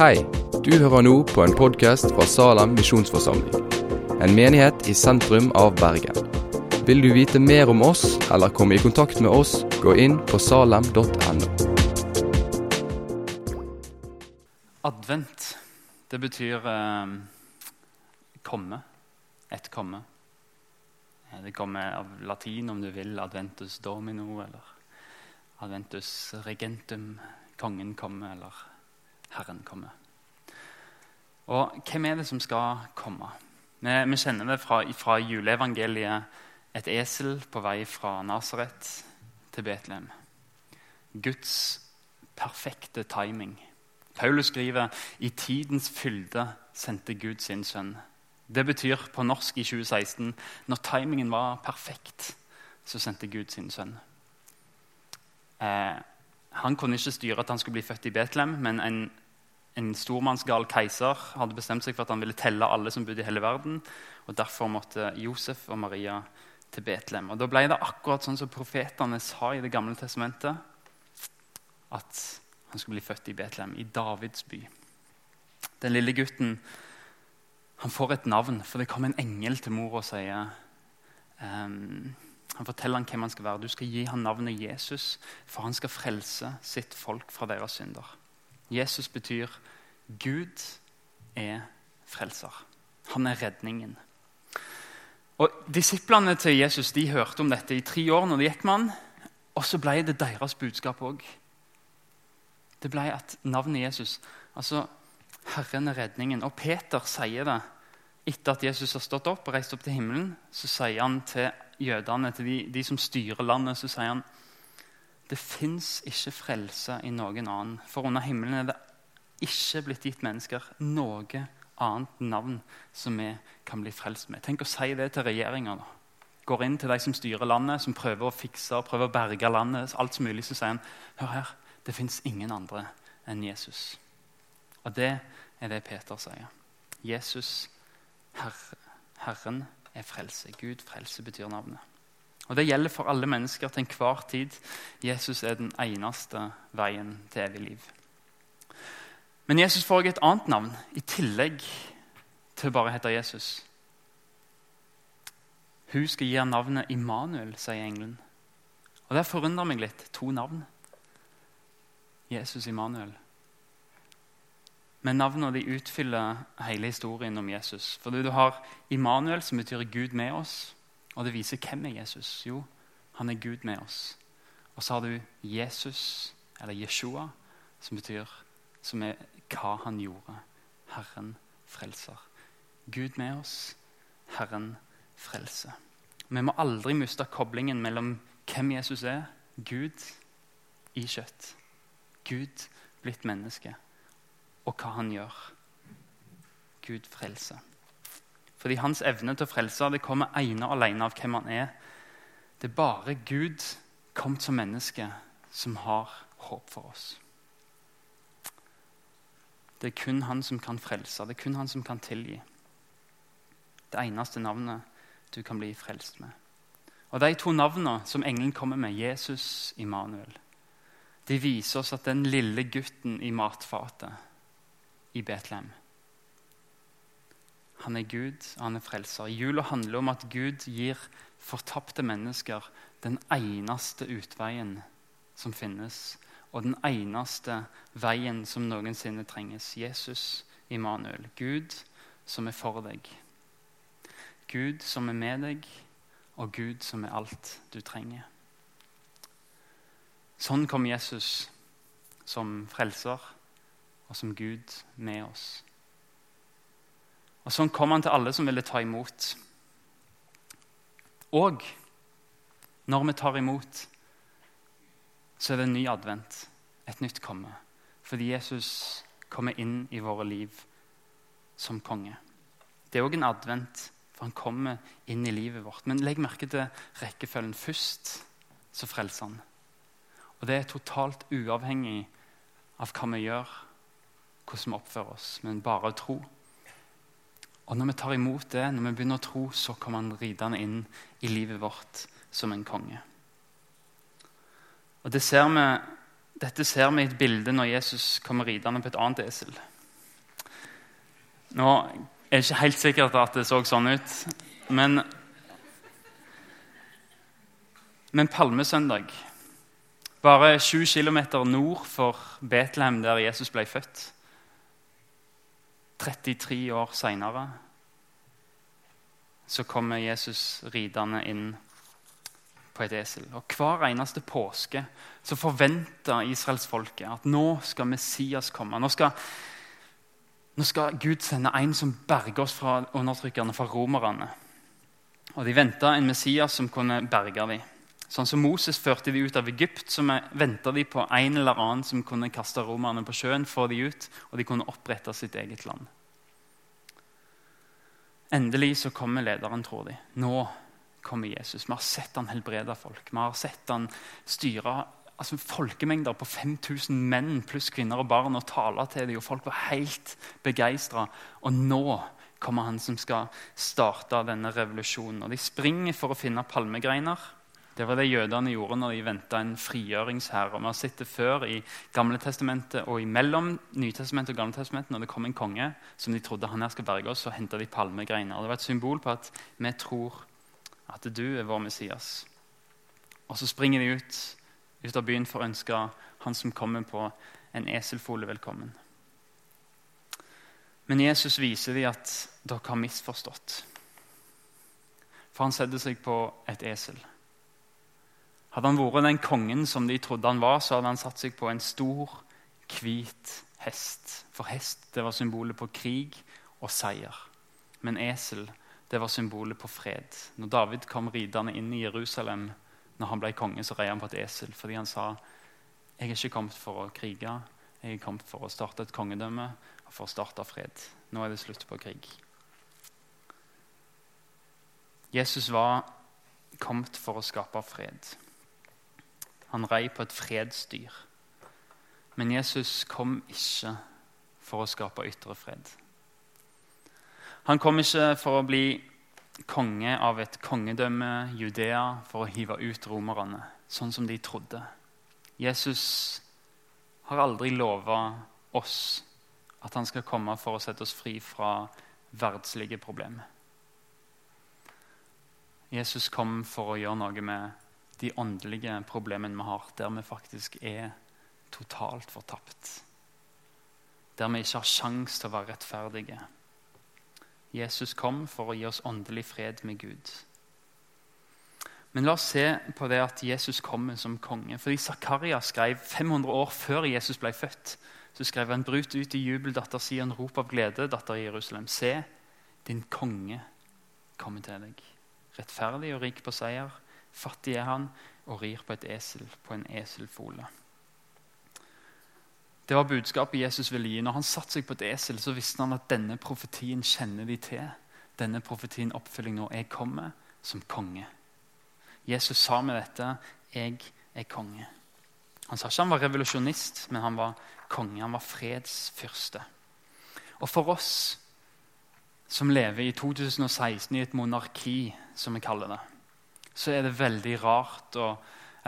Hei, du hører nå på en podkast fra Salem misjonsforsamling. En menighet i sentrum av Bergen. Vil du vite mer om oss eller komme i kontakt med oss, gå inn på salem.no. Advent, det betyr eh, komme. Et komme. Det kommer av latin, om du vil. Adventus domino eller adventus regentum. Kongen komme, eller Herren kommer. Og hvem er det som skal komme? Vi, vi kjenner det fra, fra juleevangeliet. Et esel på vei fra Nasaret til Betlehem. Guds perfekte timing. Paulus skriver i tidens fylde sendte Gud sin sønn. Det betyr på norsk i 2016 når timingen var perfekt, så sendte Gud sin sønn. Eh, han kunne ikke styre at han skulle bli født i Betlehem, men en, en stormannsgal keiser hadde bestemt seg for at han ville telle alle som bodde i hele verden. og Derfor måtte Josef og Maria til Betlehem. Og Da ble det akkurat sånn som profetene sa i Det gamle testamentet, at han skulle bli født i Betlehem, i Davids by. Den lille gutten han får et navn, for det kom en engel til mor og sier um, Han forteller han hvem han skal være. Du skal gi han navnet Jesus, for han skal frelse sitt folk fra deres synder. Jesus betyr Gud er frelser. Han er redningen. Og Disiplene til Jesus de hørte om dette i tre år når de gikk med han, og så ble det deres budskap òg. Det ble at navnet Jesus altså Herren er redningen. Og Peter sier det etter at Jesus har stått opp og reist opp til himmelen. Så sier han til jødene, til de, de som styrer landet, så sier han det fins ikke frelse i noen annen. For under himmelen er det ikke blitt gitt mennesker noe annet navn som vi kan bli frelst med. Tenk å si det til regjeringa. Går inn til de som styrer landet, som prøver å fikse og prøver å berge landet. alt som mulig, Så sier han hør her, det fins ingen andre enn Jesus. Og det er det Peter sier. Jesus, Herre, Herren, er frelse. Gud frelse betyr navnet. Og Det gjelder for alle mennesker til enhver tid. Jesus er den eneste veien til evig liv. Men Jesus får også et annet navn i tillegg til å bare hete Jesus. Hun skal gi ham navnet Immanuel, sier engelen. Og Det forundrer meg litt. To navn. Jesus Immanuel. Men navnene de utfyller hele historien om Jesus. Fordi Du har Immanuel, som betyr Gud med oss. Og det viser hvem er Jesus. Jo, han er Gud med oss. Og så har du Jesus, eller Jeshua, som betyr som er hva han gjorde. Herren frelser. Gud med oss, Herren frelser. Vi må aldri miste koblingen mellom hvem Jesus er, Gud i kjøtt. Gud blitt menneske, og hva han gjør. Gud frelser. Fordi hans evne til å frelse det kommer ene og alene av hvem han er. Det er bare Gud kommet som menneske som har håp for oss. Det er kun han som kan frelse. Det er kun han som kan tilgi. Det eneste navnet du kan bli frelst med. Og De to navnene som engelen kommer med, Jesus Immanuel, de viser oss at den lille gutten i matfatet i Betlehem han er Gud, og han er frelser. Jula handler om at Gud gir fortapte mennesker den eneste utveien som finnes, og den eneste veien som noensinne trenges. Jesus Immanuel. Gud som er for deg. Gud som er med deg, og Gud som er alt du trenger. Sånn kom Jesus som frelser og som Gud med oss. Og Sånn kom han til alle som ville ta imot. Og når vi tar imot, så er det en ny advent, et nytt komme. Fordi Jesus kommer inn i våre liv som konge. Det er òg en advent, for han kommer inn i livet vårt. Men legg merke til rekkefølgen. Først så frelser han. Og det er totalt uavhengig av hva vi gjør, hvordan vi oppfører oss, men bare tro. Og når vi tar imot det, når vi begynner å tro, så kommer han ridende inn i livet vårt som en konge. Og det ser vi, Dette ser vi i et bilde når Jesus kommer ridende på et annet esel. Nå er det ikke helt sikkert at det så sånn ut, men Men palmesøndag, bare 7 km nord for Betlehem, der Jesus ble født 33 år seinere så kommer Jesus ridende inn på et esel. Og Hver eneste påske så forventer israelsfolket at nå skal Messias komme. Nå skal, nå skal Gud sende en som berger oss fra undertrykkerne, fra romerne. Og De venta en Messias som kunne berge dem. Sånn som Moses førte de ut av Egypt, så venta de på en eller annen som kunne kaste romerne på sjøen, få de ut, og de kunne opprette sitt eget land. Endelig så kommer lederen, tror de. Nå kommer Jesus. Vi har sett han helbrede folk. Vi har sett han styre altså, folkemengder på 5000 menn pluss kvinner og barn og tale til dem. Og folk var helt begeistra. Og nå kommer han som skal starte denne revolusjonen. Og De springer for å finne palmegreiner. Det var det jødene gjorde når de venta en frigjøringsherre. Vi har sett det før i Gamle testamentet og imellom Nytestamentet og Gamle testamentet. Når det kom en konge som de trodde han her skal berge oss, så henta de palmegreiner. Det var et symbol på at vi tror at du er vår Messias. Og så springer de ut, ut av byen for å ønske han som kommer på en eselfole, velkommen. Men Jesus viser dem at dere har misforstått. For han setter seg på et esel. Hadde han vært den kongen som de trodde han var, så hadde han satt seg på en stor, hvit hest. For hest det var symbolet på krig og seier. Men esel det var symbolet på fred. Når David kom ridende inn i Jerusalem når han ble konge, så rei han på et esel fordi han sa jeg er ikke kommet for å krige, jeg er kommet for å starte et kongedømme og for å starte fred. Nå er det slutt på krig. Jesus var kommet for å skape fred. Han rei på et fredsdyr. Men Jesus kom ikke for å skape ytre fred. Han kom ikke for å bli konge av et kongedømme, Judea, for å hive ut romerne, sånn som de trodde. Jesus har aldri lova oss at han skal komme for å sette oss fri fra verdslige problemer. Jesus kom for å gjøre noe med de åndelige problemene vi har, der vi faktisk er totalt fortapt. Der vi ikke har sjans til å være rettferdige. Jesus kom for å gi oss åndelig fred med Gud. Men la oss se på det at Jesus kommer som konge. Fordi Zakaria skrev 500 år før Jesus ble født. Så skrev han brut ut i jubel, datter Sion, rop av glede, datter Jerusalem. Se, din konge kommer til deg. Rettferdig og rik på seier Fattig er han og rir på et esel, på en eselfole. Det var budskapet Jesus ville gi. Når han satte seg på et esel, så visste han at denne profetien kjenner de til. Denne profetien oppfylling nå. Jeg kommer som konge. Jesus sa med dette 'Jeg er konge'. Han sa ikke han var revolusjonist, men han var konge. Han var fredsfyrste. Og for oss som lever i 2016 i et monarki, som vi kaller det, så er det veldig rart å,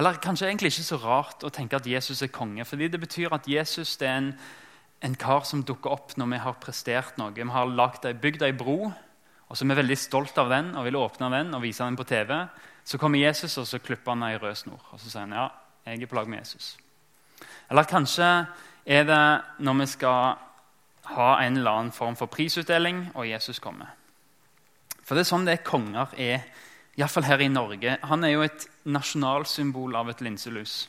Eller kanskje egentlig ikke så rart å tenke at Jesus er konge. fordi det betyr at Jesus er en, en kar som dukker opp når vi har prestert noe. Vi har bygd ei bro, og så er vi veldig stolt av den og vil åpne den og vise den på TV. Så kommer Jesus, og så klipper han ei rød snor. Og så sier han ja, jeg er på lag med Jesus. Eller kanskje er det når vi skal ha en eller annen form for prisutdeling, og Jesus kommer. For det er sånn det er konger er Iallfall her i Norge. Han er jo et nasjonalsymbol av et linselus.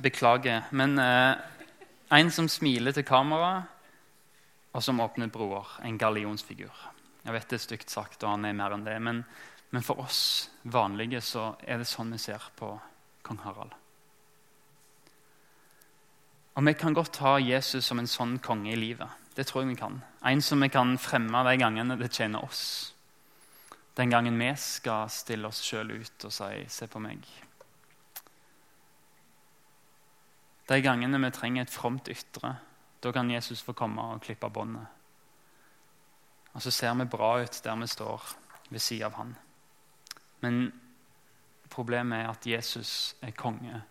Beklager. Men eh, en som smiler til kamera, og som åpner broer. En gallionsfigur. Jeg vet det er stygt sagt, og han er mer enn det. Men, men for oss vanlige så er det sånn vi ser på kong Harald. Og Vi kan godt ha Jesus som en sånn konge i livet. Det tror jeg vi kan. En som vi kan fremme de gangene det tjener oss. Den gangen vi skal stille oss sjøl ut og si 'se på meg'. De gangene vi trenger et fromt ytre, da kan Jesus få komme og klippe båndet. Og så ser vi bra ut der vi står ved siden av han. Men problemet er at Jesus er konge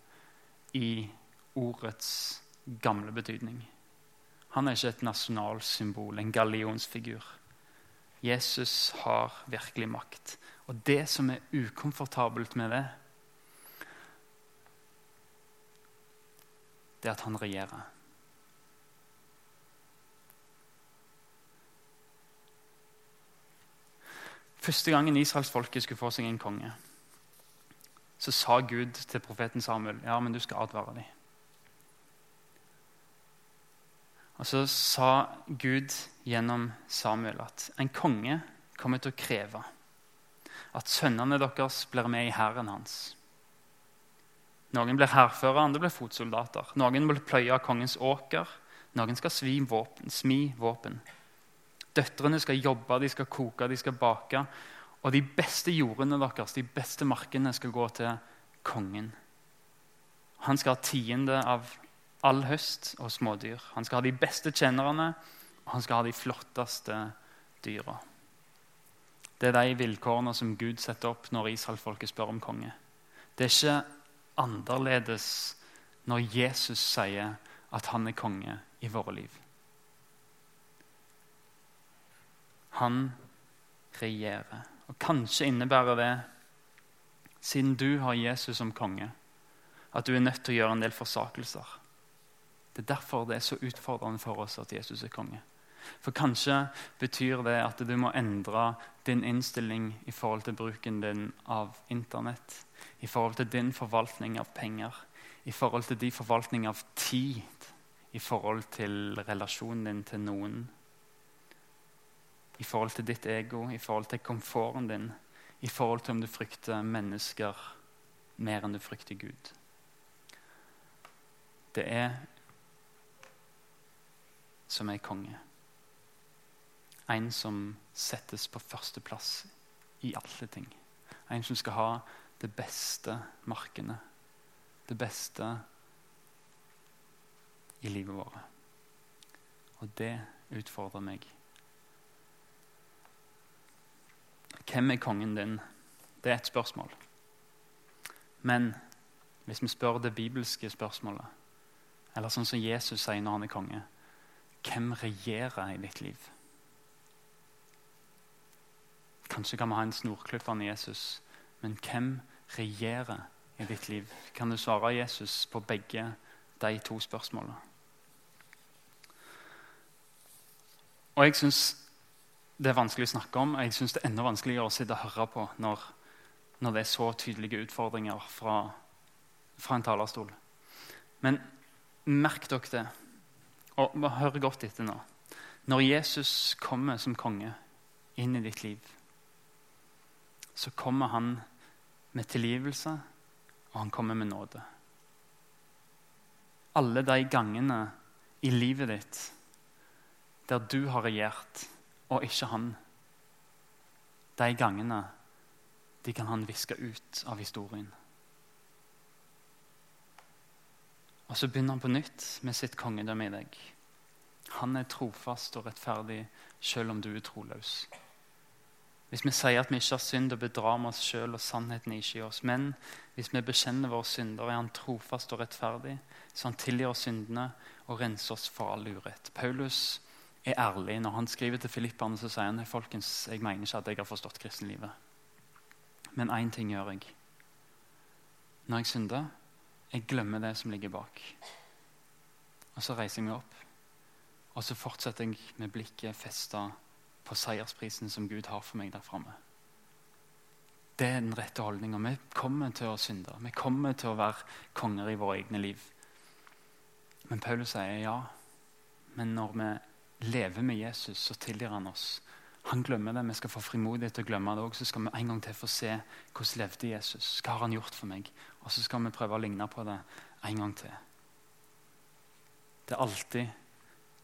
i ordets gamle betydning. Han er ikke et nasjonalsymbol, en gallionsfigur. Jesus har virkelig makt. Og det som er ukomfortabelt med det, det er at han regjerer. Første gangen israelsfolket skulle få seg en konge, så sa Gud til profeten Samuel ja, men du skal advare dem. Og så sa Gud gjennom Samuel at en konge kommer til å kreve at sønnene deres blir med i hæren hans. Noen blir hærførere, andre blir fotsoldater. Noen vil pløye kongens åker, noen skal svi våpen, smi våpen. Døtrene skal jobbe, de skal koke, de skal bake. Og de beste jordene deres, de beste markene, skal gå til kongen. Han skal ha tiende av all høst og smådyr. Han skal ha de beste tjenerne, og han skal ha de flotteste dyra. Det er de vilkårene som Gud setter opp når israelfolket spør om konge. Det er ikke annerledes når Jesus sier at han er konge i våre liv. Han regjerer. Og Kanskje innebærer det, siden du har Jesus som konge, at du er nødt til å gjøre en del forsakelser. Det er derfor det er så utfordrende for oss at Jesus er konge. For kanskje betyr det at du må endre din innstilling i forhold til bruken din av Internett, i forhold til din forvaltning av penger, i forhold til din forvaltning av tid, i forhold til relasjonen din til noen, i forhold til ditt ego, i forhold til komforten din, i forhold til om du frykter mennesker mer enn du frykter Gud. Det er som er konge. En som settes på førsteplass i alle ting. En som skal ha det beste markene. Det beste i livet vårt. Og det utfordrer meg. Hvem er kongen din? Det er et spørsmål. Men hvis vi spør det bibelske spørsmålet, eller sånn som Jesus sier når han er konge hvem regjerer i ditt liv? Kanskje kan vi ha en snorklippende Jesus, men hvem regjerer i ditt liv? Kan du svare Jesus på begge de to spørsmålene? Og jeg syns det er vanskelig å snakke om, og jeg syns det er enda vanskeligere å sitte og høre på når, når det er så tydelige utfordringer fra, fra en talerstol. Men merk dere det. Og hør godt etter nå. Når Jesus kommer som konge inn i ditt liv, så kommer han med tilgivelse, og han kommer med nåde. Alle de gangene i livet ditt der du har regjert, og ikke han, de gangene de kan han viske ut av historien. Og så begynner han på nytt med sitt kongedømme i deg. Han er trofast og rettferdig selv om du er troløs. Hvis vi sier at vi ikke har synd, og bedrar med oss sjøl, og sannheten ikke i oss. Men hvis vi bekjenner våre synder, er han trofast og rettferdig, så han tilgir oss syndene og renser oss for all urett. Paulus er ærlig. Når han skriver til filipperne, så sier han folkens, jeg mener ikke at jeg har forstått kristenlivet. Men én ting gjør jeg. Når jeg synder, jeg glemmer det som ligger bak. Og så reiser jeg meg opp, og så fortsetter jeg med blikket festa på seiersprisen som Gud har for meg der framme. Det er den rette holdninga. Vi kommer til å synde. Vi kommer til å være konger i våre egne liv. Men Paulus sier ja. Men når vi lever med Jesus, så tilgir han oss. Han glemmer det. Vi skal få frimodighet til å glemme det òg. Så skal vi en gang til få se hvordan levde Jesus. Hva har han gjort for meg? Og så skal vi prøve å ligne på det en gang til. Det er alltid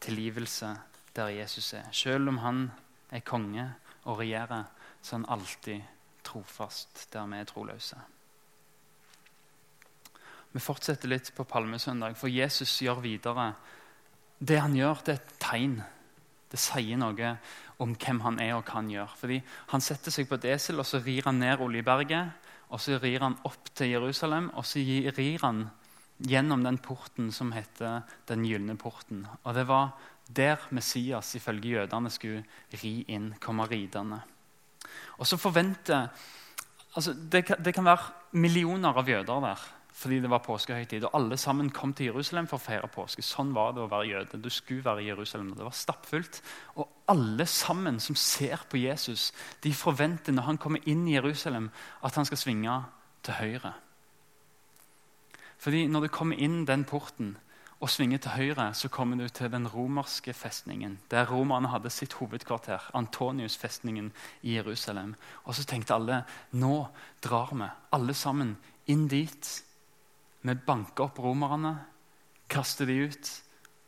tilgivelse der Jesus er. Selv om han er konge og regjerer, så er han alltid trofast der vi er troløse. Vi fortsetter litt på palmesøndag, for Jesus gjør videre. Det han gjør, det er et tegn. Det sier noe om hvem han er og hva han gjør. Fordi Han setter seg på et esel og så rir han ned Oljeberget og så rir han opp til Jerusalem, og så rir han gjennom den porten som heter Den gylne porten. Og det var der Messias ifølge jødene skulle ri inn, komme ridende. Og så forventer altså det, det kan være millioner av jøder der fordi det var påskehøytid. Og alle sammen kom til Jerusalem for å feire påske. Sånn var det å være jøde. Du skulle være i Jerusalem. Det var stappfullt. Og alle sammen som ser på Jesus, de forventer når han kommer inn i Jerusalem, at han skal svinge til høyre. Fordi når du kommer inn den porten og svinger til høyre, så kommer du til den romerske festningen, der romerne hadde sitt hovedkvarter, Antonius-festningen i Jerusalem. Og så tenkte alle nå drar vi alle sammen inn dit. Vi banker opp romerne, kaster de ut,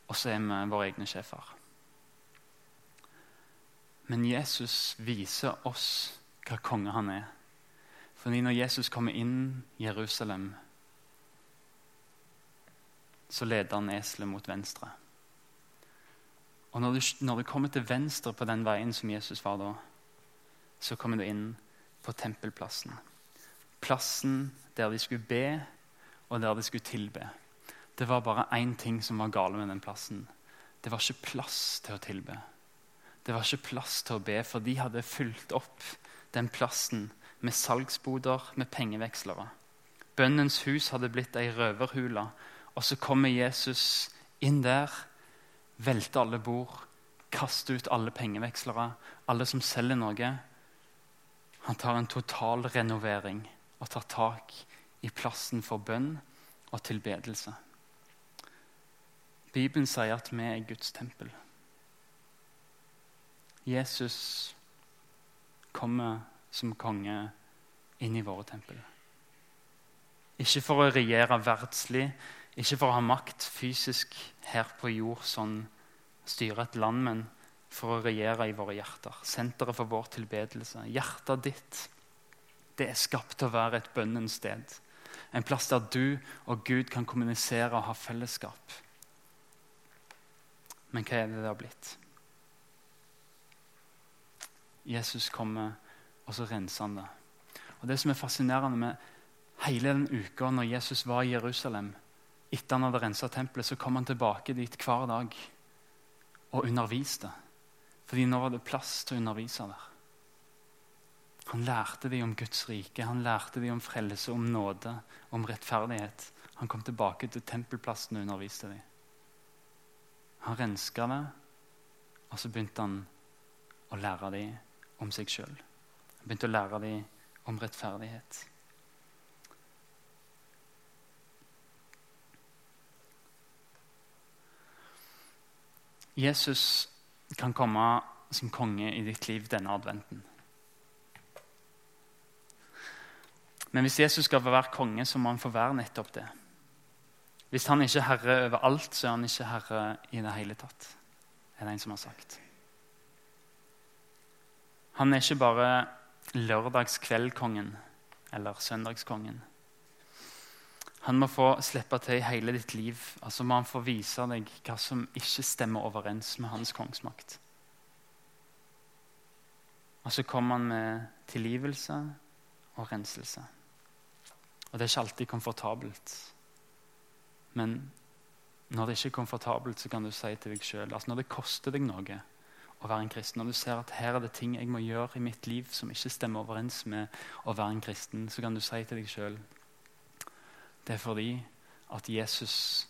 og så er vi våre egne sjefer. Men Jesus viser oss hva konge han er. Fordi når Jesus kommer inn i Jerusalem, så leder han eselet mot venstre. Og når du, når du, kommer til venstre på den veien som Jesus var da, så kommer du inn på tempelplassen. Plassen der de skulle be, og der de skulle tilbe. Det var bare én ting som var gale med den plassen. Det var ikke plass til å tilbe. Det var ikke plass til å be, for de hadde fulgt opp den plassen med salgsboder, med pengevekslere. Bønnens hus hadde blitt ei røverhule og så kommer Jesus inn der, velter alle bord, kaster ut alle pengevekslere, alle som selger noe. Han tar en total renovering og tar tak i plassen for bønn og tilbedelse. Bibelen sier at vi er Guds tempel. Jesus kommer som konge inn i våre tempel. Ikke for å regjere verdslig, ikke for å ha makt fysisk her på jord, sånn styre et land, men for å regjere i våre hjerter. Senteret for vår tilbedelse. Hjertet ditt det er skapt til å være et bønnens sted. En plass der du og Gud kan kommunisere og ha fellesskap. Men hva er det det har blitt? Jesus kommer, og så renser han det. Og Det som er fascinerende med hele den uka når Jesus var i Jerusalem, etter han hadde rensa tempelet, så kom han tilbake dit hver dag og underviste. Fordi nå var det plass til å undervise der. Han lærte dem om Guds rike, han lærte dem om frelse, om nåde, om rettferdighet. Han kom tilbake til tempelplassen og underviste dem. Han renska det, og så begynte han å lære dem om seg sjøl. Han begynte å lære dem om rettferdighet. Jesus kan komme som konge i ditt liv denne adventen. Men hvis Jesus skal være konge, så må han få være nettopp det. Hvis han ikke er herre over alt, så er han ikke herre i det hele tatt. Det er det en som har sagt. Han er ikke bare lørdagskveldkongen eller søndagskongen. Han må få slippe til i hele ditt liv. Altså må han få vise deg hva som ikke stemmer overens med hans kongsmakt. Og så kommer han med tilgivelse og renselse. Og det er ikke alltid komfortabelt. Men når det ikke er komfortabelt, så kan du si til deg sjøl altså Når det koster deg noe å være en kristen, når du ser at her er det ting jeg må gjøre i mitt liv som ikke stemmer overens med å være en kristen, så kan du si til deg sjøl det er fordi at Jesus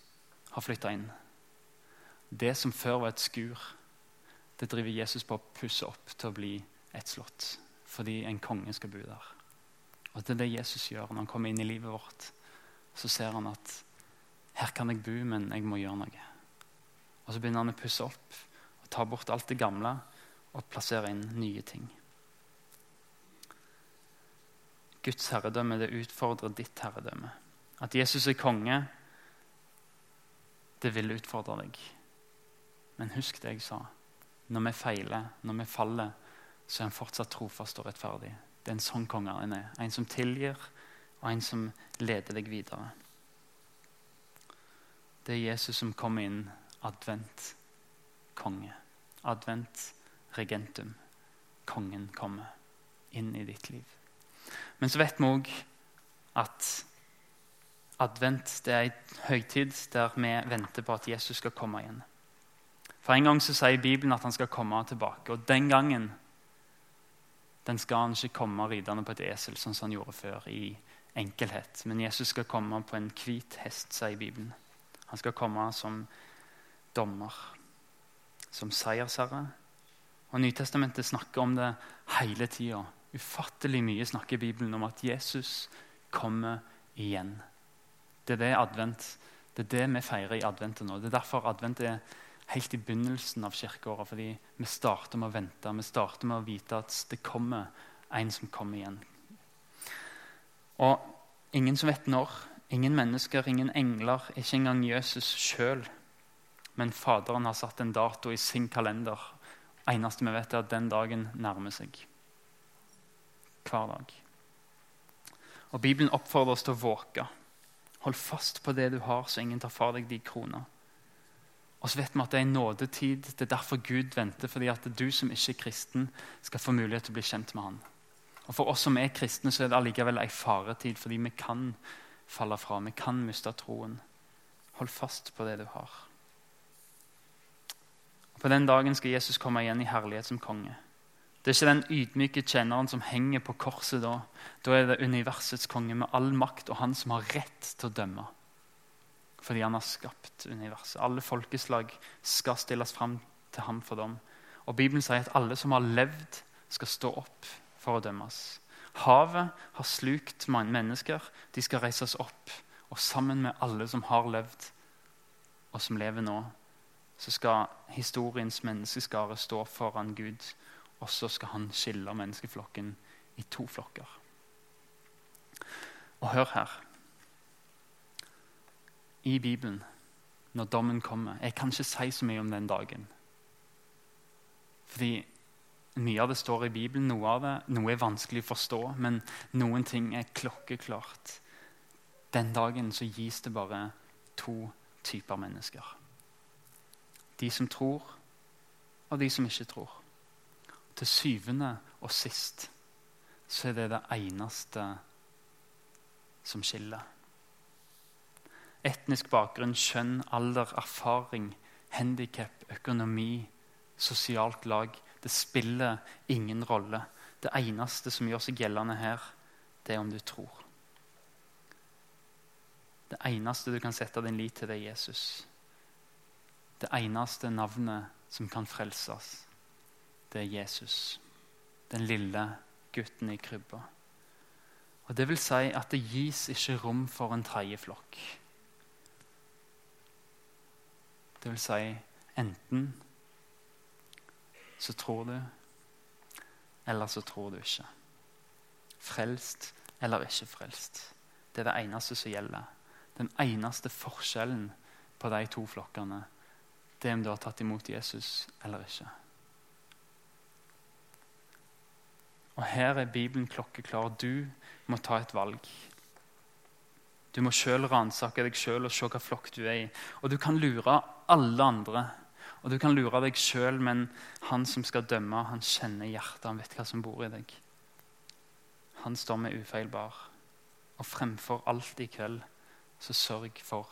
har flytta inn. Det som før var et skur, det driver Jesus på å pusse opp til å bli et slott. Fordi en konge skal bo der. Og Det er det Jesus gjør når han kommer inn i livet vårt. Så ser han at her kan jeg bo, men jeg må gjøre noe. Og Så begynner han å pusse opp og ta bort alt det gamle og plassere inn nye ting. Guds herredømme det utfordrer ditt herredømme. At Jesus er konge, det vil utfordre deg. Men husk det jeg sa. Når vi feiler, når vi faller, så er han fortsatt trofast og rettferdig. Det er en sånn konge han er. En som tilgir, og en som leder deg videre. Det er Jesus som kommer inn advent konge. Advent regentum. Kongen kommer inn i ditt liv. Men så vet vi òg at Advent det er en høytid der vi venter på at Jesus skal komme igjen. For En gang så sier Bibelen at han skal komme tilbake. Og den gangen den skal han ikke komme ridende på et esel, sånn som han gjorde før. i enkelhet. Men Jesus skal komme på en hvit hest, sier Bibelen. Han skal komme som dommer, som seiersherre. Og Nytestamentet snakker om det hele tida. Ufattelig mye snakker Bibelen om at Jesus kommer igjen. Det er det advent. Det er det vi feirer i adventet nå. Det er derfor advent er helt i begynnelsen av kirkeåret. Fordi vi starter med å vente. Vi starter med å vite at det kommer en som kommer igjen. Og ingen som vet når. Ingen mennesker, ingen engler, ikke engang Jesus sjøl. Men Faderen har satt en dato i sin kalender. eneste vi vet, er at den dagen nærmer seg. Hver dag. Og Bibelen oppfordrer oss til å våke. Hold fast på det du har, så ingen tar fra deg de kroner. Og så vet vi at det er en nådetid. Det er derfor Gud venter. fordi at du som ikke er kristen, skal få mulighet til å bli kjent med Han. Og For oss som er kristne, så er det allikevel en faretid, fordi vi kan falle fra. Vi kan miste troen. Hold fast på det du har. Og På den dagen skal Jesus komme igjen i herlighet som konge. Det er ikke den ydmyke tjeneren som henger på korset da. Da er det universets konge med all makt og han som har rett til å dømme. Fordi han har skapt universet. Alle folkeslag skal stilles fram til ham for dom. Og Bibelen sier at alle som har levd, skal stå opp for å dømmes. Havet har slukt mange mennesker. De skal reises opp. Og sammen med alle som har levd, og som lever nå, så skal historiens menneskeskare stå foran Gud og så skal han skille menneskeflokken i to flokker. Og hør her. I Bibelen, når dommen kommer Jeg kan ikke si så mye om den dagen. Fordi mye av det står i Bibelen. Noe av det, noe er vanskelig å forstå, men noen ting er klokkeklart. Den dagen så gis det bare to typer mennesker. De som tror, og de som ikke tror til syvende og sist så er det det eneste som skiller. Etnisk bakgrunn, kjønn, alder, erfaring, handikap, økonomi, sosialt lag. Det spiller ingen rolle. Det eneste som gjør seg gjeldende her, det er om du tror. Det eneste du kan sette din lit til, det er Jesus. Det eneste navnet som kan frelses det er Jesus. Den lille gutten i krybba. Og Det vil si at det gis ikke rom for en tredje flokk. Det vil si enten så tror du, eller så tror du ikke. Frelst eller ikke frelst. Det er det eneste som gjelder. Den eneste forskjellen på de to flokkene det er om du har tatt imot Jesus eller ikke. Og her er Bibelen klokkeklar. Du må ta et valg. Du må sjøl ransake deg sjøl og se hva flokk du er i. Og du kan lure alle andre. Og du kan lure deg sjøl, men han som skal dømme, han kjenner hjertet. Han vet hva som bor i deg. Hans dom er ufeilbar. Og fremfor alt i kveld, så sørg for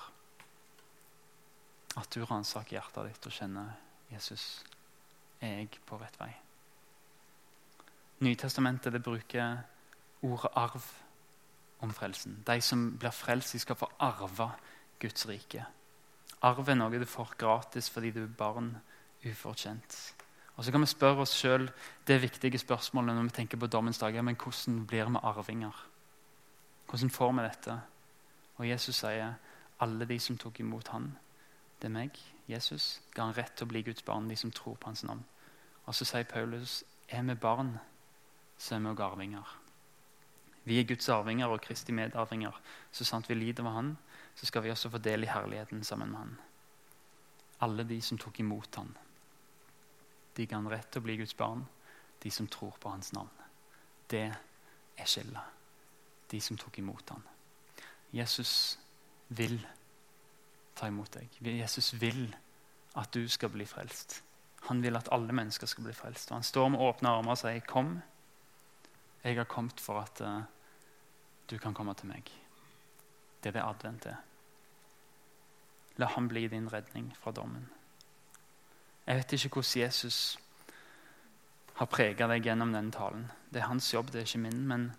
at du ransaker hjertet ditt og kjenner Jesus. Er jeg på rett vei? Nytestamentet det bruker ordet arv om frelsen. De som blir frelst, de skal få arve Guds rike. Arv er noe du får gratis fordi du er barn ufortjent. Og Så kan vi spørre oss sjøl det viktige spørsmålet når vi tenker på dommens dag. Men hvordan blir vi arvinger? Hvordan får vi dette? Og Jesus sier alle de som tok imot han, det er meg, Jesus, ga han rett til å bli Guds barn, de som tror på hans navn. Og så sier Paulus, er vi barn? så er vi også arvinger. Vi er Guds arvinger og Kristi medarvinger. Så sant vi lider med Han, så skal vi også få del i herligheten sammen med Han. Alle de som tok imot Han. De ga Han rett til å bli Guds barn, de som tror på Hans navn. Det er skillet. De som tok imot Han. Jesus vil ta imot deg. Jesus vil at du skal bli frelst. Han vil at alle mennesker skal bli frelst. Og Han står med åpne armer og sier, 'Kom, jeg har kommet for at uh, du kan komme til meg. Det er det advent er. La ham bli din redning fra dommen. Jeg vet ikke hvordan Jesus har prega deg gjennom denne talen. Det er hans jobb, det er ikke min. Men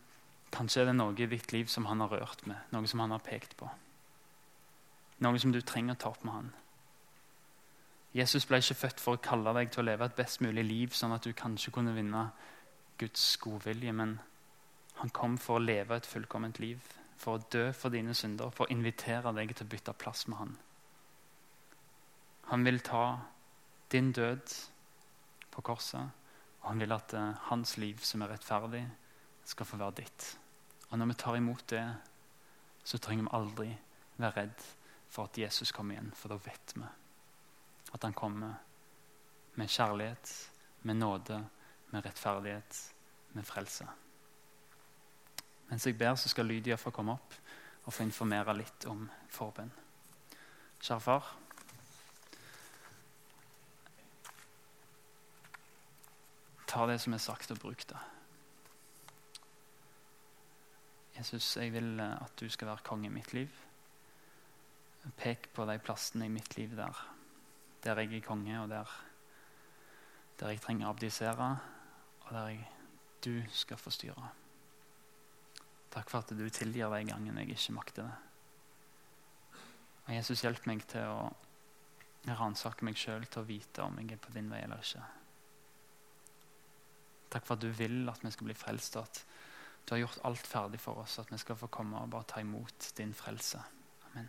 kanskje er det noe i ditt liv som han har rørt med, noe som han har pekt på. Noe som du trenger å ta opp med han. Jesus ble ikke født for å kalle deg til å leve et best mulig liv, sånn at du kanskje kunne vinne Guds godvilje, men han kom for å leve et fullkomment liv, for å dø for dine synder, for å invitere deg til å bytte plass med han. Han vil ta din død på korset, og han vil at uh, hans liv, som er rettferdig, skal få være ditt. Og når vi tar imot det, så trenger vi aldri være redd for at Jesus kommer igjen, for da vet vi at han kommer med kjærlighet, med nåde, med rettferdighet, med frelse. Mens jeg ber, så skal Lydia få komme opp og få informere litt om forbønn. Kjære far. Ta det som er sagt, og bruk det. Jesus, jeg vil at du skal være konge i mitt liv. Pek på de plassene i mitt liv der der jeg er konge, og der, der jeg trenger å abdisere, der jeg, du skal få styre. Takk for at du tilgir de gangene jeg ikke makter det. Og Jesus, hjelp meg til å ransake meg sjøl til å vite om jeg er på din vei eller ikke. Takk for at du vil at vi skal bli frelst, og at du har gjort alt ferdig for oss, at vi skal få komme og bare ta imot din frelse. Amen.